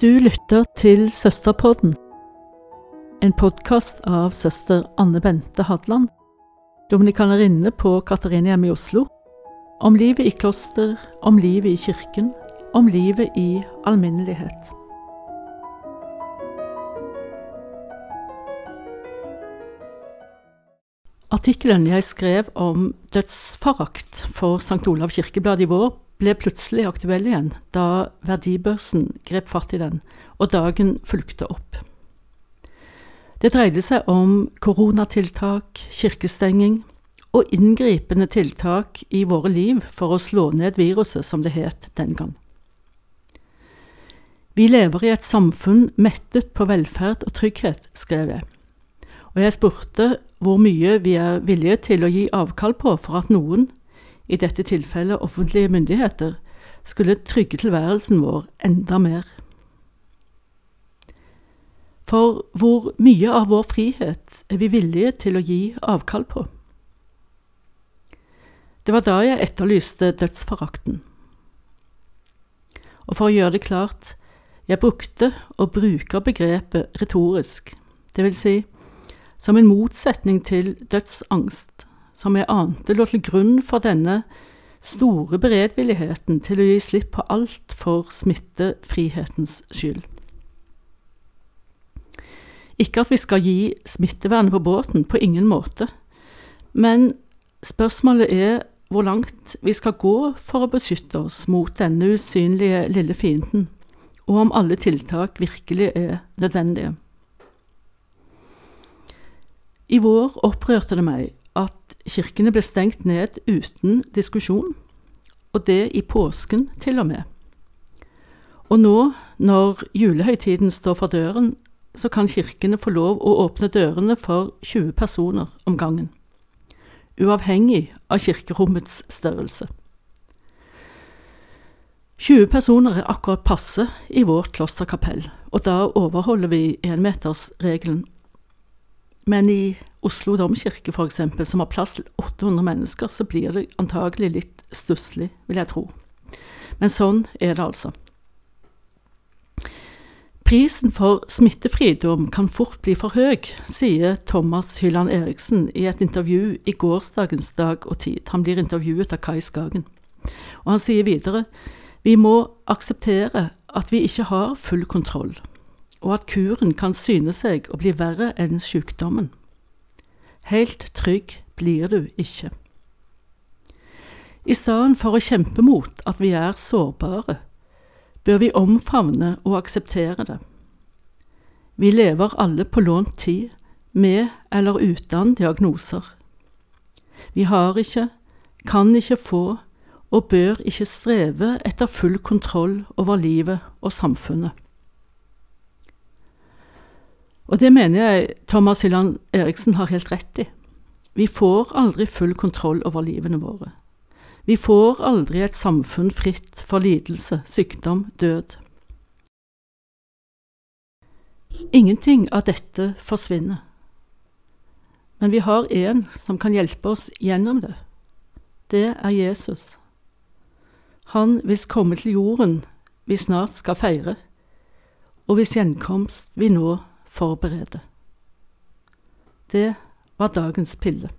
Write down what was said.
Du lytter til Søsterpodden, en podkast av søster Anne Bente Hadland, dominikanerinne på Katarinehjemmet i Oslo, om livet i kloster, om livet i kirken, om livet i alminnelighet. Artikkelen jeg skrev om dødsforakt for St. Olav kirkeblad i vår, ble plutselig aktuell igjen da verdibørsen grep fatt i den, og dagen fulgte opp. Det dreide seg om koronatiltak, kirkestenging og inngripende tiltak i våre liv for å slå ned viruset, som det het den gang. Vi lever i et samfunn mettet på velferd og trygghet, skrev jeg, og jeg spurte hvor mye vi er villige til å gi avkall på for at noen, i dette tilfellet offentlige myndigheter, skulle trygge tilværelsen vår enda mer. For hvor mye av vår frihet er vi villige til å gi avkall på? Det var da jeg etterlyste dødsforakten. Og for å gjøre det klart, jeg brukte og bruker begrepet retorisk, det vil si som en motsetning til dødsangst, som jeg ante lå til grunn for denne store beredvilligheten til å gi slipp på alt for smittefrihetens skyld. Ikke at vi skal gi smittevernet på båten, på ingen måte, men spørsmålet er hvor langt vi skal gå for å beskytte oss mot denne usynlige lille fienden, og om alle tiltak virkelig er nødvendige. I vår opprørte det meg at kirkene ble stengt ned uten diskusjon, og det i påsken til og med. Og nå, når julehøytiden står for døren, så kan kirkene få lov å åpne dørene for 20 personer om gangen, uavhengig av kirkerommets størrelse. 20 personer er akkurat passe i vårt klosterkapell, og da overholder vi énmetersregelen. Men i Oslo domkirke, eksempel, som har plass til 800 mennesker, så blir det antagelig litt stusslig, vil jeg tro. Men sånn er det altså. Prisen for smittefridom kan fort bli for høy, sier Thomas Hylland Eriksen i et intervju i gårsdagens Dag og Tid. Han blir intervjuet av Kai Skagen. Og han sier videre vi må akseptere at vi ikke har full kontroll, og at kuren kan syne seg å bli verre enn sykdommen. Helt trygg blir du ikke. I stedet for å kjempe mot at vi er sårbare, bør vi omfavne og akseptere det. Vi lever alle på lånt tid, med eller uten diagnoser. Vi har ikke, kan ikke få og bør ikke streve etter full kontroll over livet og samfunnet. Og det mener jeg Thomas Hilland Eriksen har helt rett i. Vi får aldri full kontroll over livene våre. Vi får aldri et samfunn fritt for lidelse, sykdom, død. Ingenting av dette forsvinner. Men vi har en som kan hjelpe oss gjennom det. Det er Jesus. Han hvis komme til jorden vi snart skal feire, og hvis gjenkomst vi nå forberede. Det var dagens pille.